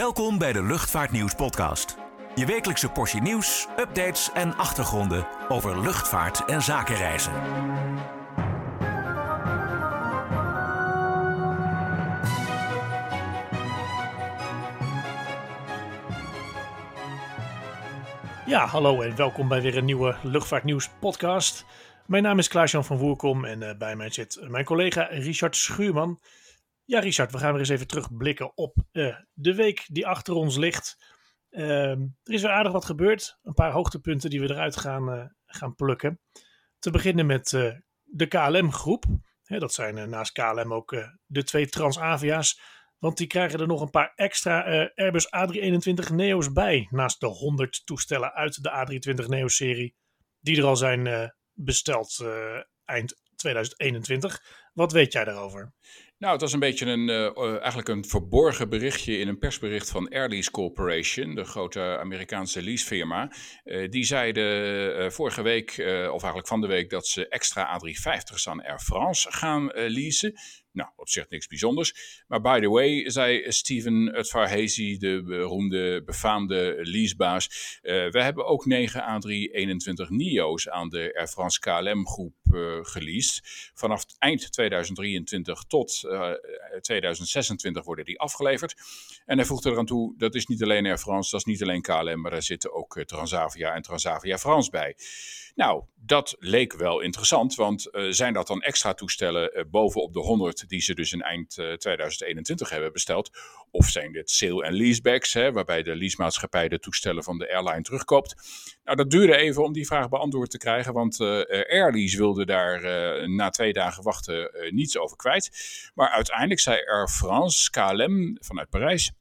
Welkom bij de Luchtvaartnieuws podcast. Je wekelijkse portie nieuws, updates en achtergronden over luchtvaart en zakenreizen. Ja, hallo en welkom bij weer een nieuwe Luchtvaartnieuws podcast. Mijn naam is Klaas-Jan van Woerkom en uh, bij mij zit mijn collega Richard Schuurman. Ja, Richard, we gaan weer eens even terugblikken op uh, de week die achter ons ligt. Uh, er is weer aardig wat gebeurd. Een paar hoogtepunten die we eruit gaan, uh, gaan plukken. Te beginnen met de KLM-groep. dat zijn naast KLM ook de twee Transavia's. Want die krijgen er nog een paar extra Airbus A321 Neo's bij. Naast de 100 toestellen uit de A320 Neo-serie. Die er al zijn besteld eind 2021. Wat weet jij daarover? Nou, het was een beetje een, uh, eigenlijk een verborgen berichtje in een persbericht van Airlease Corporation, de grote Amerikaanse leasefirma. Uh, die zeiden uh, vorige week, of eigenlijk van de week, dat ze extra A350's aan Air France gaan leasen. Nou, op zich niks bijzonders. Maar by the way, zei Steven Utvarhazy, de beroemde, befaamde leasebaas. Uh, we hebben ook 9 A321 NIO's aan de Air France KLM groep uh, geleased. Vanaf eind 2023 tot uh, 2026 worden die afgeleverd. En hij voegde eraan toe, dat is niet alleen Air France, dat is niet alleen KLM, maar daar zitten ook eh, Transavia en Transavia France bij. Nou, dat leek wel interessant, want zijn dat dan extra toestellen bovenop de 100 die ze dus in eind uh, 2021 hebben besteld? Of zijn dit sale- en leasebacks, hè, waarbij de leasemaatschappij de toestellen van de airline terugkoopt? Nou, dat duurde even om die vraag beantwoord te krijgen, want Airlease wilde daar na twee dagen wachten niets over kwijt. Maar uiteindelijk zei Air France, KLM vanuit Parijs,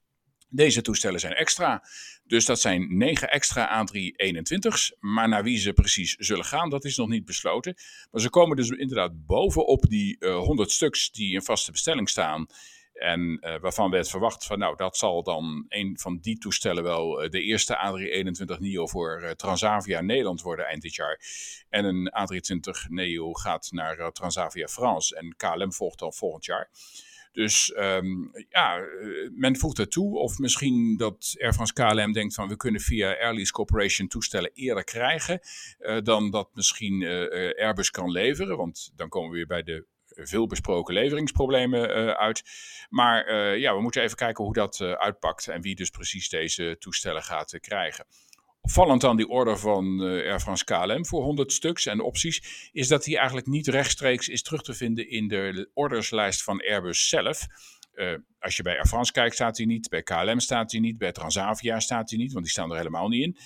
deze toestellen zijn extra. Dus dat zijn negen extra A321's. Maar naar wie ze precies zullen gaan, dat is nog niet besloten. Maar ze komen dus inderdaad bovenop die uh, 100 stuks die in vaste bestelling staan. En uh, waarvan werd verwacht van, nou, dat zal dan een van die toestellen wel uh, de eerste A321 NEO voor Transavia Nederland worden eind dit jaar. En een A320 NEO gaat naar Transavia France en KLM volgt dan volgend jaar. Dus um, ja, men voegt het toe. Of misschien dat Air France KLM denkt van we kunnen via Airlease Corporation toestellen eerder krijgen uh, dan dat misschien uh, Airbus kan leveren. Want dan komen we weer bij de veel besproken leveringsproblemen uit. Maar ja, we moeten even kijken hoe dat uitpakt en wie dus precies deze toestellen gaat krijgen. Opvallend aan die order van Air France KLM voor 100 stuks en opties is dat die eigenlijk niet rechtstreeks is terug te vinden in de orderslijst van Airbus zelf. Uh, als je bij Air France kijkt staat hij niet, bij KLM staat hij niet, bij Transavia staat hij niet, want die staan er helemaal niet in.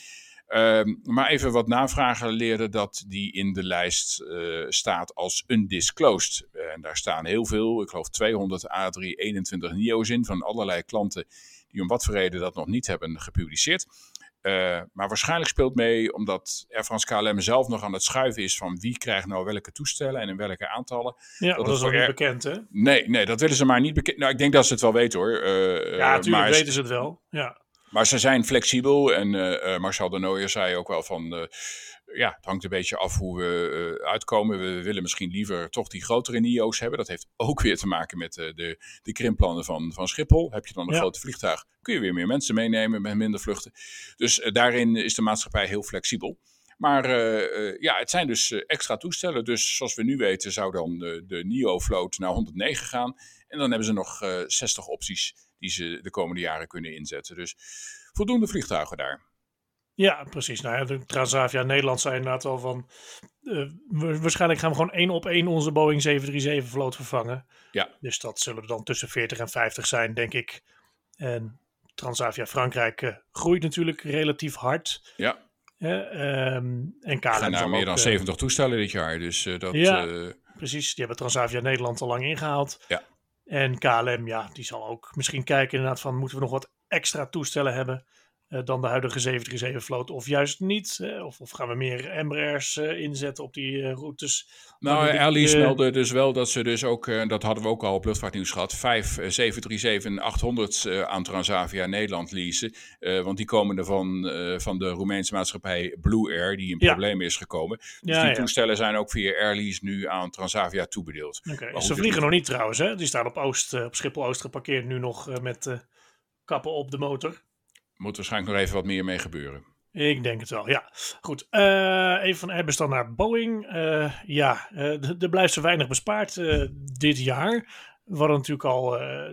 Uh, maar even wat navragen leerden dat die in de lijst uh, staat als undisclosed. En daar staan heel veel, ik geloof 200 A321 NIO's in van allerlei klanten die om wat voor reden dat nog niet hebben gepubliceerd. Uh, maar waarschijnlijk speelt mee omdat Air France KLM zelf nog aan het schuiven is van wie krijgt nou welke toestellen en in welke aantallen. Ja, dat, dat is nog niet bekend hè? Nee, nee, dat willen ze maar niet bekend. Nou, ik denk dat ze het wel weten hoor. Uh, ja, natuurlijk weten ze het wel. Ja. Maar ze zijn flexibel en uh, Marcel de Nooijer zei ook wel van ja, het hangt een beetje af hoe we uh, uitkomen. We willen misschien liever toch die grotere NIO's hebben. Dat heeft ook weer te maken met uh, de, de krimpplannen van, van Schiphol. Heb je dan een ja. grote vliegtuig, kun je weer meer mensen meenemen met minder vluchten. Dus uh, daarin is de maatschappij heel flexibel. Maar ja, het zijn dus extra toestellen. Dus zoals we nu weten zou dan de, de NIO-vloot naar 109 gaan. En dan hebben ze nog 60 opties die ze de komende jaren kunnen inzetten. Dus voldoende vliegtuigen daar. Ja, precies. Nou ja, de Transavia Nederland zei inderdaad al van... Uh, waarschijnlijk gaan we gewoon één op één onze Boeing 737 vloot vervangen. Ja. Dus dat zullen er dan tussen 40 en 50 zijn, denk ik. En Transavia Frankrijk uh, groeit natuurlijk relatief hard. Ja. Um, en KLM gaan nou meer ook, dan 70 toestellen dit jaar. Dus dat... Ja, precies. Die hebben Transavia Nederland al lang ingehaald. Ja. En KLM, ja, die zal ook misschien kijken inderdaad van... moeten we nog wat extra toestellen hebben... Uh, dan de huidige 737-vloot, of juist niet? Of, of, gaan we meer Embraers uh, inzetten op die routes? Nou, Airlease meldde dus wel dat ze dus ook, dat hadden we ook al op Luchtvaartnieuws gehad, vijf 737-800's aan Transavia Nederland leasen. want die komen er van, van de Roemeense maatschappij Blue Air, die in ja. problemen is gekomen. Dus ja, die ja. toestellen zijn ook via Airlease nu aan Transavia toebedeeld. Okay. Ze vliegen nog niet trouwens, hè? Die staan op, Oost, op Schiphol Oost geparkeerd nu nog met kappen op de motor. Moet waarschijnlijk nog even wat meer mee gebeuren. Ik denk het wel, ja. Goed, uh, even van Airbus dan naar Boeing. Uh, ja, uh, er blijft zo weinig bespaard dit jaar. We hadden natuurlijk al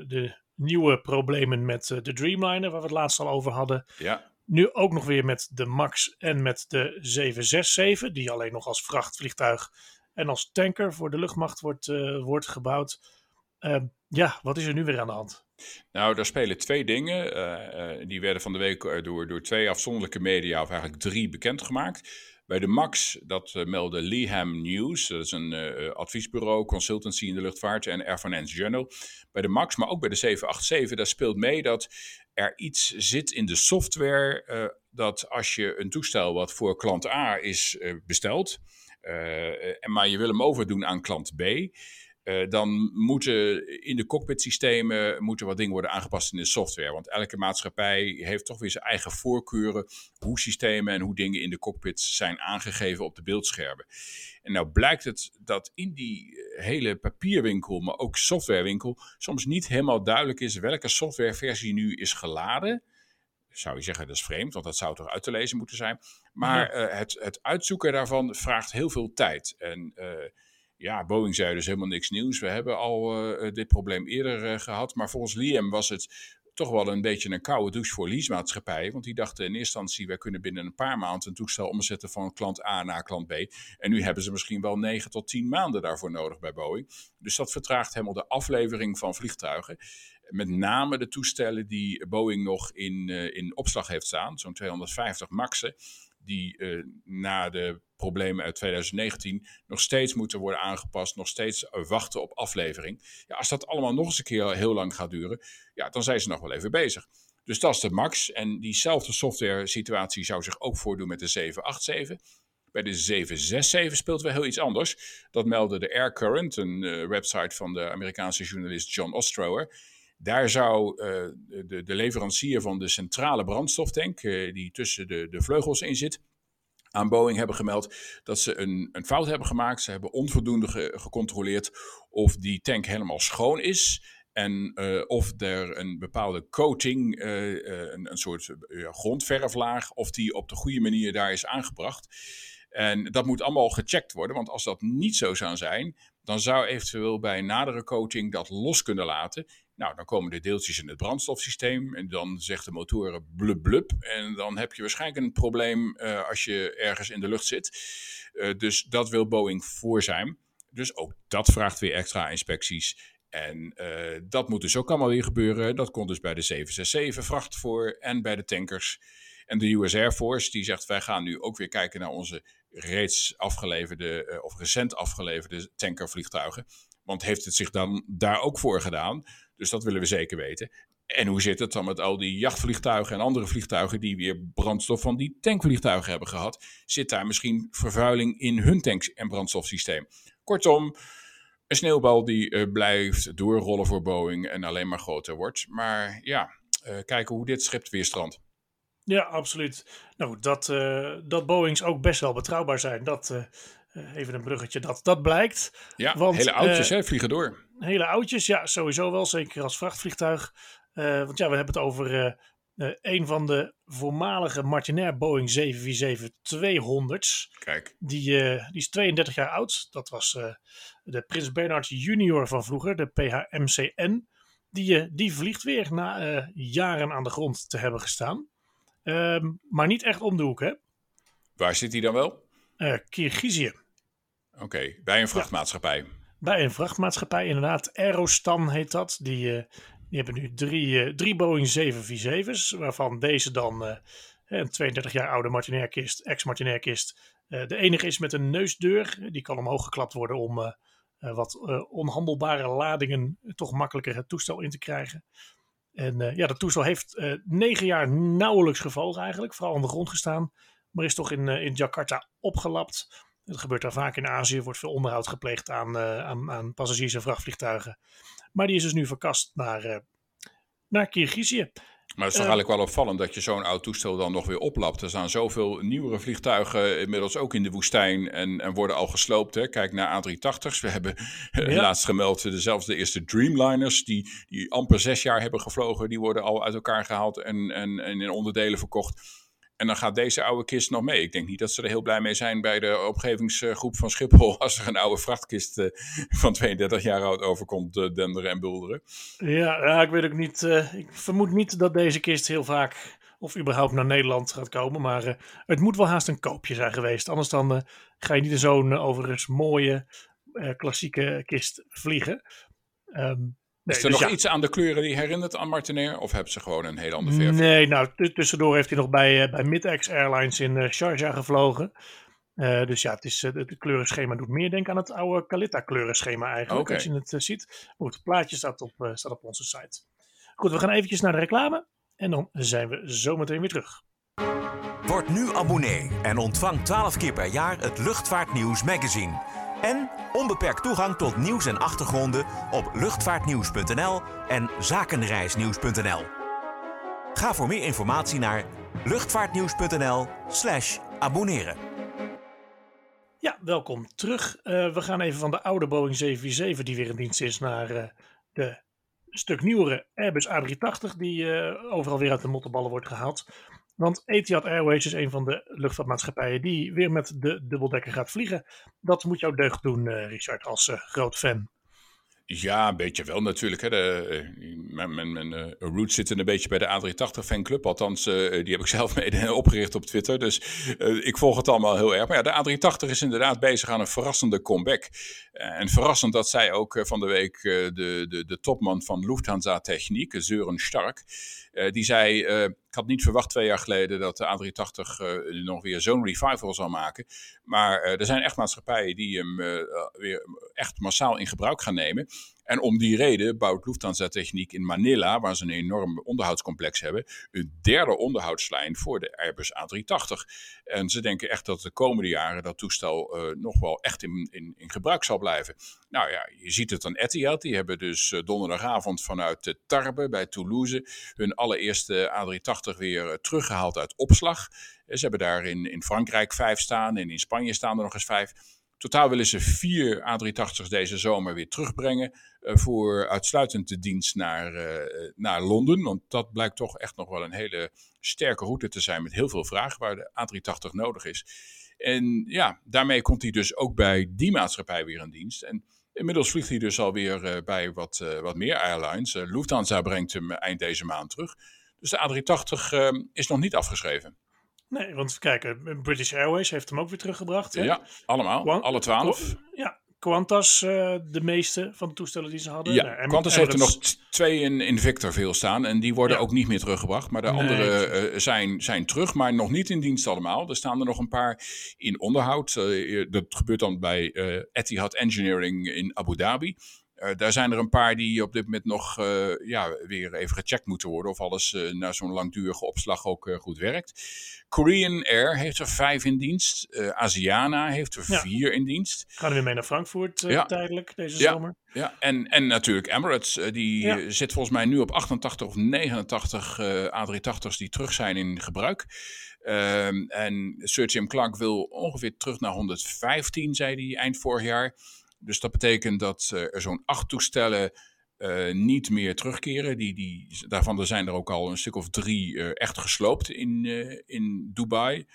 de nieuwe problemen met de Dreamliner, waar we het laatst al over hadden. Ja. Nu ook nog weer met de MAX en met de 767, die alleen nog als vrachtvliegtuig en als tanker voor de luchtmacht wordt, wordt gebouwd. ja, wat is er nu weer aan de hand? Nou, daar spelen twee dingen. Uh, die werden van de week eh, door, door twee afzonderlijke media, of eigenlijk drie, bekendgemaakt. Bij de MAX, dat uh, meldde Leham News, dat is een adviesbureau, consultancy in de luchtvaart en Air Finance Journal. Bij de MAX, maar ook bij de 787, daar speelt mee dat er iets zit in de software dat als je een toestel wat voor klant A is besteld, maar je wil hem overdoen aan klant B, uh, dan moeten in de cockpit systemen moeten wat dingen worden aangepast in de software. Want elke maatschappij heeft toch weer zijn eigen voorkeuren hoe systemen en hoe dingen in de cockpit zijn aangegeven op de beeldschermen. En nou blijkt het dat in die eh, hele papierwinkel, maar ook softwarewinkel, soms niet helemaal duidelijk is welke softwareversie nu is geladen. Zou je zeggen, dat is vreemd, want dat zou toch uit te lezen moeten zijn. Maar uh, het, het uitzoeken daarvan vraagt heel veel tijd. En uh, ja, Boeing zei dus helemaal niks nieuws. We hebben al uh, dit probleem eerder uh, gehad. Maar volgens Liam was het toch wel een beetje een koude douche voor leasemaatschappijen. Want die dachten in eerste instantie, wij kunnen binnen een paar maanden een toestel omzetten van klant A naar klant B. En nu hebben ze misschien wel 9 tot 10 maanden daarvoor nodig bij Boeing. Dus dat vertraagt helemaal de aflevering van vliegtuigen. Met name de toestellen die Boeing nog in, in opslag heeft staan, zo'n 250 maxen die uh, na de problemen uit 2019 nog steeds moeten worden aangepast, nog steeds wachten op aflevering. Ja, als dat allemaal nog eens een keer heel lang gaat duren, ja, dan zijn ze nog wel even bezig. Dus dat is de max. En diezelfde software situatie zou zich ook voordoen met de 787. Bij de 767 speelt wel heel iets anders. Dat meldde de Air Current, een uh, website van de Amerikaanse journalist John Ostrower. Daar zou uh, de, de, leverancier van de centrale brandstoftank, uh, die tussen de, de vleugels in zit, aan Boeing hebben gemeld dat ze een, een fout hebben gemaakt. Ze hebben onvoldoende ge, gecontroleerd of die tank helemaal schoon is. En uh, of er een bepaalde coating, een, een, soort grondverflaag, of die op de goede manier daar is aangebracht. En dat moet allemaal gecheckt worden, want als dat niet zo zou zijn, dan zou eventueel bij nadere coating dat los kunnen laten. Nou, dan komen de deeltjes in het brandstofsysteem en dan zegt de motoren blub blub. En dan heb je waarschijnlijk een probleem uh, als je ergens in de lucht zit. Uh, dus dat wil Boeing voor zijn. Dus ook dat vraagt weer extra inspecties. En uh, dat moet dus ook allemaal weer gebeuren. Dat komt dus bij de 767 vracht voor en bij de tankers. En de US Air Force die zegt wij gaan nu ook weer kijken naar onze reeds afgeleverde of recent afgeleverde tankervliegtuigen. Want heeft het zich dan daar ook voor gedaan? Dus dat willen we zeker weten. En hoe zit het dan met al die jachtvliegtuigen en andere vliegtuigen die weer brandstof van die tankvliegtuigen hebben gehad? Zit daar misschien vervuiling in hun tanks- en brandstofsysteem? Kortom, een sneeuwbal die uh, blijft doorrollen voor Boeing en alleen maar groter wordt. Maar ja, uh, kijken hoe dit schip weer strandt. Ja, absoluut. Nou, dat, uh, dat Boeings ook best wel betrouwbaar zijn, dat even een bruggetje, dat, dat blijkt. Ja, Want, hele oudjes hè, vliegen door hele oudjes, ja, sowieso wel. Zeker als vrachtvliegtuig. Want ja, we hebben het over een van de voormalige Martinair Boeing 747-200's. Kijk. Die, die is 32 jaar oud. Dat was de Prins Bernhard Junior van vroeger, de PHMCN. Die, die vliegt weer na jaren aan de grond te hebben gestaan. Ehm, maar niet echt om de hoek, hè? Waar zit hij dan wel? Kirgizië. Oké, okay, bij een vrachtmaatschappij. Ja. Bij een vrachtmaatschappij, inderdaad. Aerostan heet dat. Die, uh, die hebben nu drie, uh, drie Boeing 747's, waarvan deze dan uh, een 32 jaar oude Martinair-kist, ex-Martinair-kist, de enige is met een neusdeur. Die kan omhoog geklapt worden om wat onhandelbare ladingen toch makkelijker het toestel in te krijgen. En ja, dat toestel heeft negen jaar nauwelijks gevlogen eigenlijk, vooral aan de grond gestaan, maar is toch in, in Jakarta opgelapt. Het gebeurt daar vaak in Azië, wordt veel onderhoud gepleegd aan, uh, aan, aan, passagiers en vrachtvliegtuigen. Maar die is dus nu verkast naar, uh, naar Kirgizië. Maar het is toch Eh, eigenlijk wel opvallend dat je zo'n oud toestel dan nog weer oplapt. Er staan zoveel nieuwere vliegtuigen inmiddels ook in de woestijn en, en worden al gesloopt. Hè. Kijk naar A380's. We hebben Ja. laatst gemeld, eh, zelfs de eerste Dreamliners, die, die amper zes jaar hebben gevlogen, die worden al uit elkaar gehaald en, en, en in onderdelen verkocht. En dan gaat deze oude kist nog mee. Ik denk niet dat ze er heel blij mee zijn bij de omgevingsgroep van Schiphol. Als er een oude vrachtkist eh, van 32 jaar oud overkomt eh, denderen en bulderen. Ja, ja, ik weet ook niet. eh, ik vermoed niet dat deze kist heel vaak of überhaupt naar Nederland gaat komen. Maar het moet wel haast een koopje zijn geweest. Anders dan ga je niet in zo'n overigens mooie klassieke kist vliegen. Ehm, nee, Is er dus nog ja. iets aan de kleuren die herinnert aan Martinair? Of hebben ze gewoon een heel ander verf? Nee, nou tussendoor heeft hij nog bij, eh, bij Mid-X Airlines in eh, Sharjah gevlogen. Eh, dus ja, het, is, het kleurenschema doet meer denken aan het oude Calita kleurenschema eigenlijk. Als je het ziet. Goed, het plaatje staat op, eh, staat op onze site. Goed, we gaan eventjes naar de reclame. En dan zijn we zometeen weer terug. Word nu abonnee en ontvang 12 keer per jaar het Luchtvaartnieuws magazine. En onbeperkt toegang tot nieuws en achtergronden op luchtvaartnieuws.nl en zakenreisnieuws.nl. Ga voor meer informatie naar luchtvaartnieuws.nl/slash abonneren. Ja, welkom terug. Eh, we gaan even van de oude Boeing 747 die weer in dienst is naar eh, de stuk nieuwere Airbus A380 die eh, overal weer uit de mottenballen wordt gehaald. Want Etihad Airways is een van de luchtvaartmaatschappijen die weer met de dubbeldekker gaat vliegen. Dat moet jou deugd doen, eh, Richard, als eh, groot fan. Ja, een beetje wel natuurlijk. Hè. De, eh, mijn mijn, mijn roots zitten een beetje bij de A380 fanclub. Althans, die heb ik zelf mede opgericht op Twitter. Dus ik volg het allemaal heel erg. Maar ja, de A380 is inderdaad bezig aan een verrassende comeback. En verrassend dat zij ook van de week de, de, de topman van Lufthansa Techniek, Søren Stark, die zei, ik had niet verwacht twee jaar geleden dat de A380 eh, nog weer zo'n revival zal maken. Maar eh, er zijn echt maatschappijen die hem eh, weer echt massaal in gebruik gaan nemen. En om die reden bouwt Lufthansa Techniek in Manila, waar ze een enorm onderhoudscomplex hebben, een derde onderhoudslijn voor de Airbus A380. En ze denken echt dat de komende jaren dat toestel eh, nog wel echt in, in, in gebruik zal blijven. Nou ja, je ziet het aan Etihad. Die hebben dus eh, donderdagavond vanuit Tarbes bij Toulouse hun allereerste A380 weer eh, teruggehaald uit opslag. Ze hebben daar in, in Frankrijk vijf staan en in Spanje staan er nog eens vijf. Totaal willen ze vier A380's deze zomer weer terugbrengen eh, voor uitsluitend de dienst naar, eh, naar Londen. Want dat blijkt toch echt nog wel een hele sterke route te zijn met heel veel vraag waar de A380 nodig is. En ja, daarmee komt hij dus ook bij die maatschappij weer in dienst. En inmiddels vliegt hij dus alweer eh, bij wat, wat meer airlines. Lufthansa brengt hem eind deze maand terug. Dus de A380 eh, is nog niet afgeschreven. Nee, want kijken, British Airways heeft hem ook weer teruggebracht. Hè? Ja, allemaal. Alle twaalf. Ja, Qantas eh, de meeste van de toestellen die ze hadden. Ja, Nou, Em- Qantas heeft er nog twee in, in Victor veel staan. En die worden Ja. ook niet meer teruggebracht. Maar de Nee, andere eh, zijn, zijn terug, maar nog niet in dienst allemaal. Er staan er nog een paar in onderhoud. Eh, dat gebeurt dan bij eh, Etihad Engineering in Abu Dhabi. Eh, daar zijn er een paar die op dit moment nog eh, ja, weer even gecheckt moeten worden. Of alles eh, na zo'n langdurige opslag ook goed werkt. Korean Air heeft er vijf in dienst. Asiana heeft er Ja. vier in dienst. Gaan we weer mee naar Frankfurt Ja. tijdelijk deze zomer. Ja, en, en natuurlijk Emirates. die zit volgens mij nu op 88 of 89 eh, A380's die terug zijn in gebruik. Ehm, en Sir Jim Clark wil ongeveer terug naar 115, zei hij eind vorig jaar. Dus dat betekent dat er zo'n acht toestellen eh, niet meer terugkeren. Die, die, daarvan zijn er ook al een stuk of drie eh, echt gesloopt in, eh, in Dubai.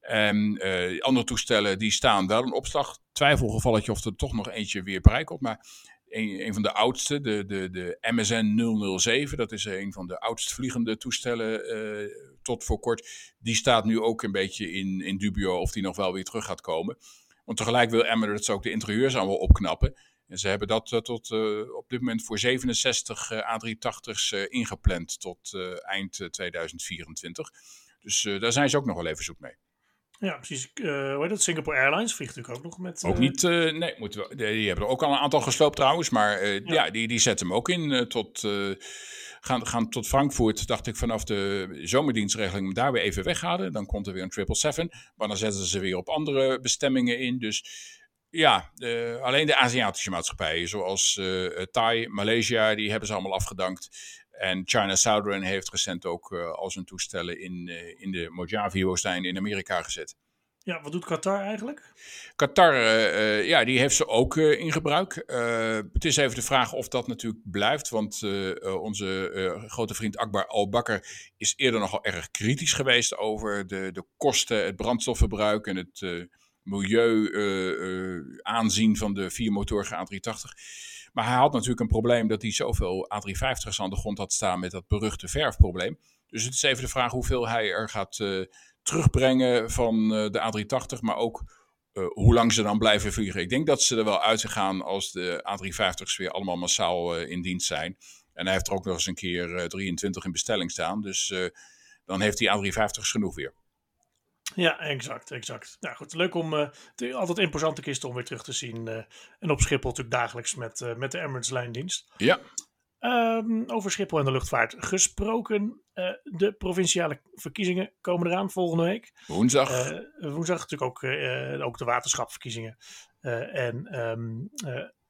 En andere toestellen die staan wel in opslag. Twijfelgevalletje of er toch nog eentje weer bereik komt. Maar een, een van de oudste, de, de, de MSN 007, dat is een van de oudst vliegende toestellen tot voor kort. Die staat nu ook een beetje in, in dubio of die nog wel weer terug gaat komen. Want tegelijk wil Emirates ook de interieurs allemaal opknappen. En ze hebben dat eh, tot eh, op dit moment voor 67 eh, A380's eh, ingepland tot eind eh, 2024. Dus daar zijn ze ook nog wel even zoek mee. Ja, precies. Eh hoe heet dat? Singapore Airlines vliegt natuurlijk ook nog met... Ook niet, nee, moeten we, die die hebben er ook al een aantal gesloopt trouwens, maar eh, ja. die, die zetten hem ook in tot, gaan, gaan tot Frankfurt, dacht ik, vanaf de zomerdienstregeling daar weer even weghalen. Dan komt er weer een 777, maar dan zetten ze weer op andere bestemmingen in. Dus ja, eh, alleen de Aziatische maatschappijen, zoals eh Thai, Malaysia, die hebben ze allemaal afgedankt. En China Southern heeft recent ook al zijn toestellen in, in de Mojave-woestijn in Amerika gezet. Ja, wat doet Qatar eigenlijk? Qatar, uh, ja, die heeft ze ook uh, in gebruik. het is even de vraag of dat natuurlijk blijft, want onze grote vriend Akbar al-Bakr is eerder nogal erg kritisch geweest over de, de kosten, het brandstofverbruik en het milieu aanzien van de viermotorige A380. Maar hij had natuurlijk een probleem dat hij zoveel A350's aan de grond had staan met dat beruchte verfprobleem. Dus het is even de vraag hoeveel hij er gaat terugbrengen van eh, de A380, maar ook eh, hoe lang ze dan blijven vliegen. Ik denk dat ze er wel uit gaan als de A350's weer allemaal massaal eh, in dienst zijn. En hij heeft er ook nog eens een keer 23 in bestelling staan. Dus dan heeft die A350's genoeg weer. Ja, exact, exact. Nou goed, leuk om te, altijd imposante kisten om weer terug te zien. en op Schiphol natuurlijk dagelijks met, met de Emirates lijndienst. Ja. Um, over Schiphol en de luchtvaart gesproken. Uh, de provinciale verkiezingen komen eraan volgende week. Woensdag. Uh, woensdag natuurlijk ook, uh, ook de waterschapverkiezingen. en um,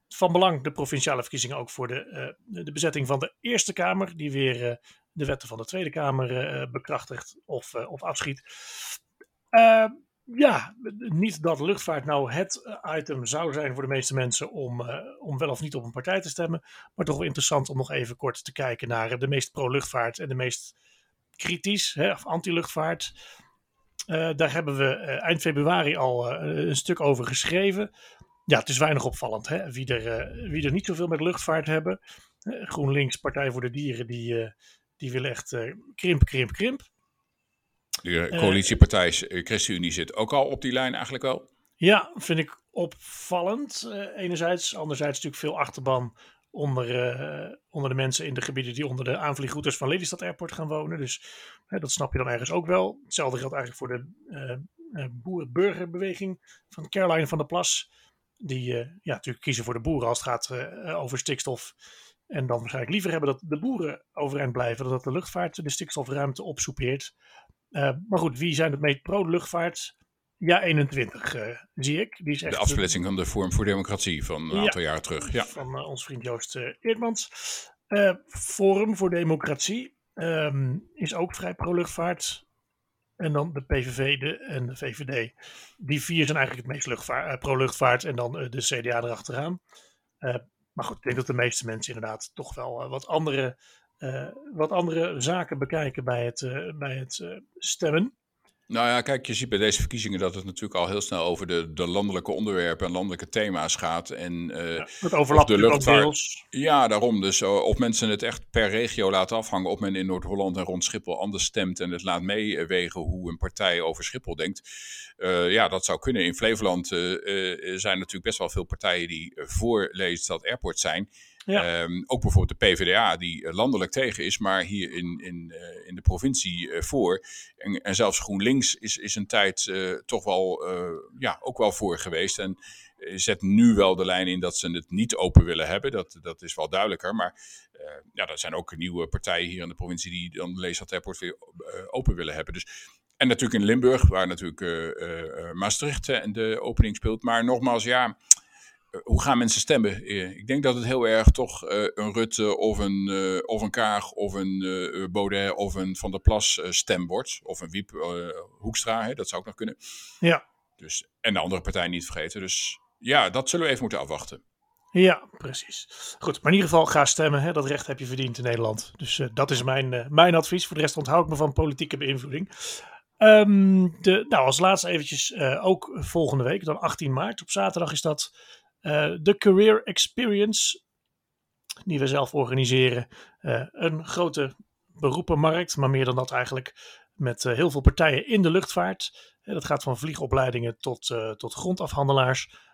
van belang de provinciale verkiezingen ook voor de, de bezetting van de Eerste Kamer. Die weer de wetten van de Tweede Kamer bekrachtigt of, of afschiet. Ja, niet dat luchtvaart nou het eh, item zou zijn voor de meeste mensen om, uh, om wel of niet op een partij te stemmen. Maar toch wel interessant om nog even kort te kijken naar de meest pro-luchtvaart en de meest kritisch, hè, of anti-luchtvaart. Daar hebben we eind februari al een stuk over geschreven. Ja, het is weinig opvallend. Hè? Wie, er, wie er niet zoveel met luchtvaart hebben. GroenLinks, Partij voor de Dieren, die, die willen echt krimp, krimp, krimp. De eh, coalitiepartij uh, ChristenUnie zit ook al op die lijn eigenlijk wel. Ja, vind ik opvallend. Uh, enerzijds. Anderzijds natuurlijk veel achterban onder, onder de mensen in de gebieden die onder de aanvliegroutes van Lelystad Airport gaan wonen. Dus dat snap je dan ergens ook wel. Hetzelfde geldt eigenlijk voor de boerenburgerbeweging van Caroline van der Plas. Die ja, natuurlijk kiezen voor de boeren als het gaat over stikstof. En dan waarschijnlijk liever hebben dat de boeren overeind blijven, dan dat de luchtvaart de stikstofruimte opsoepeert. Uh, maar goed, wie zijn het meest pro-luchtvaart? Ja, 21 uh, eh, zie ik. Die is echt, de afsplitsing van de Vorm voor Democratie van een aantal jaar terug. Ja. Van uh, ons vriend Joost Eerdmans. Forum voor Democratie um, is ook vrij pro-luchtvaart. En dan de PVV de, en de VVD. Die vier zijn eigenlijk het meest pro-luchtvaart. En dan de CDA erachteraan. maar goed, ik denk dat de meeste mensen inderdaad toch wel wat andere uh, wat andere zaken bekijken bij het, uh, bij het uh, stemmen. Nou ja, kijk, je ziet bij deze verkiezingen dat het natuurlijk al heel snel over de, de landelijke onderwerpen en landelijke thema's gaat. En, ja, het overlapt de luchtvaart. Ja, daarom. Dus of mensen het echt per regio laten afhangen, of men in Noord-Holland en rond Schiphol anders stemt en het laat meewegen hoe een partij over Schiphol denkt. ja, dat zou kunnen. In Flevoland zijn natuurlijk best wel veel partijen die voor Lelystad Airport zijn. Ja. Um, ook bijvoorbeeld de PvdA, die eh, landelijk tegen is, maar hier in, in, uh, in de provincie uh, voor. En, en, zelfs GroenLinks is, is een tijd toch wel, ja, ook wel voor geweest. En zet nu wel de lijn in dat ze het niet open willen hebben. Dat, dat is wel duidelijker. Maar ja, er zijn ook nieuwe partijen hier in de provincie die dan de Airport weer open willen hebben. Dus en natuurlijk in Limburg, waar natuurlijk Maastricht en de opening speelt. Maar nogmaals, ja, hoe gaan mensen stemmen? Eh, ik denk dat het heel erg toch uh, een Rutte of een, uh, of een Kaag of een uh, Baudet of een Van der Plas stem wordt. Of een Wiep Hoekstra, hè, dat zou ook nog kunnen. Ja. Dus, en de andere partij niet vergeten. Dus ja, dat zullen we even moeten afwachten. Ja, precies. Goed, maar in ieder geval ga stemmen. Hè? Dat recht heb je verdiend in Nederland. Dus dat is mijn, mijn advies. Voor de rest onthoud ik me van politieke beïnvloeding. Um, de, nou, als laatste eventjes ook volgende week, dan 18 maart. Op zaterdag is dat eh, de Career Experience, die we zelf organiseren. Eh, een grote beroepenmarkt, maar meer dan dat eigenlijk. Met eh, heel veel partijen in de luchtvaart. dat gaat van vliegopleidingen tot, tot grondafhandelaars.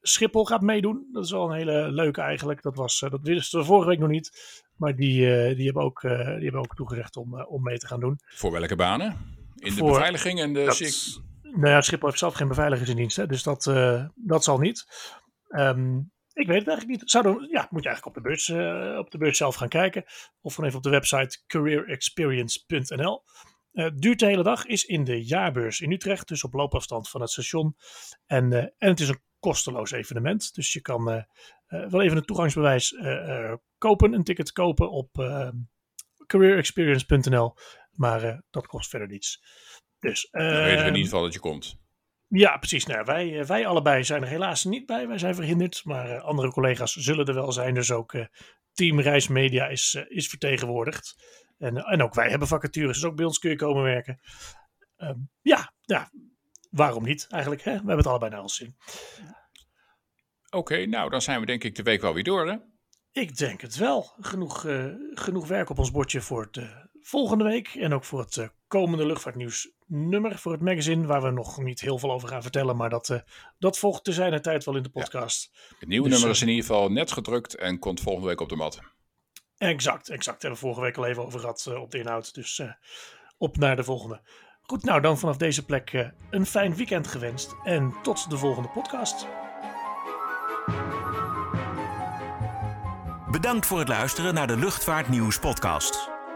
Schiphol gaat meedoen. Dat is wel een hele leuke eigenlijk. Dat, was, dat wisten we vorige week nog niet. Maar die, die, hebben, ook, die hebben ook toegezegd om, om mee te gaan doen. Voor welke banen? In de beveiliging en de... Dat, nou ja, Schiphol heeft zelf geen beveiligers in dienst. Hè, dus dat, dat zal niet. Um, ik weet het eigenlijk niet. Zou dan, ja, moet je eigenlijk op de, beurs, uh, op de beurs zelf gaan kijken. Of gewoon even op de website careerexperience.nl. Uh, duurt de hele dag, is in de jaarbeurs in Utrecht, dus op loopafstand van het station. En, uh, en het is een kosteloos evenement. Dus je kan wel even een toegangsbewijs kopen, een ticket kopen op, careerexperience.nl. Maar dat kost verder niets. Dus, Dan weten we in ehm, ieder geval dat je komt. Ja, precies. Nou, wij, eh, wij allebei zijn er helaas niet bij. Wij zijn verhinderd. Maar eh, andere collega's zullen er wel zijn. Dus ook eh, Team Reismedia is, is vertegenwoordigd. En, en ook wij hebben vacatures. Dus ook bij ons kun je komen werken. Ehm, ja, ja, waarom niet eigenlijk? Hè? We hebben het allebei naar ons zin. Oké, nou dan zijn we denk ik de week wel weer door hè? Ik denk het wel. Genoeg, genoeg werk op ons bordje voor het volgende week. En ook voor het komende luchtvaartnieuws nummer voor het magazine. Waar we nog niet heel veel over gaan vertellen. Maar dat, eh, dat volgt te zijn tijd wel in de podcast. Het nieuwe Dus, nummer eh, is in ieder geval net gedrukt en komt volgende week op de mat. Exact, exact. Hebben we vorige week al even over gehad eh, op de inhoud. Dus eh, op naar de volgende. Goed, nou dan vanaf deze plek eh, een fijn weekend gewenst. En tot de volgende podcast. Bedankt voor het luisteren naar de Luchtvaartnieuws podcast.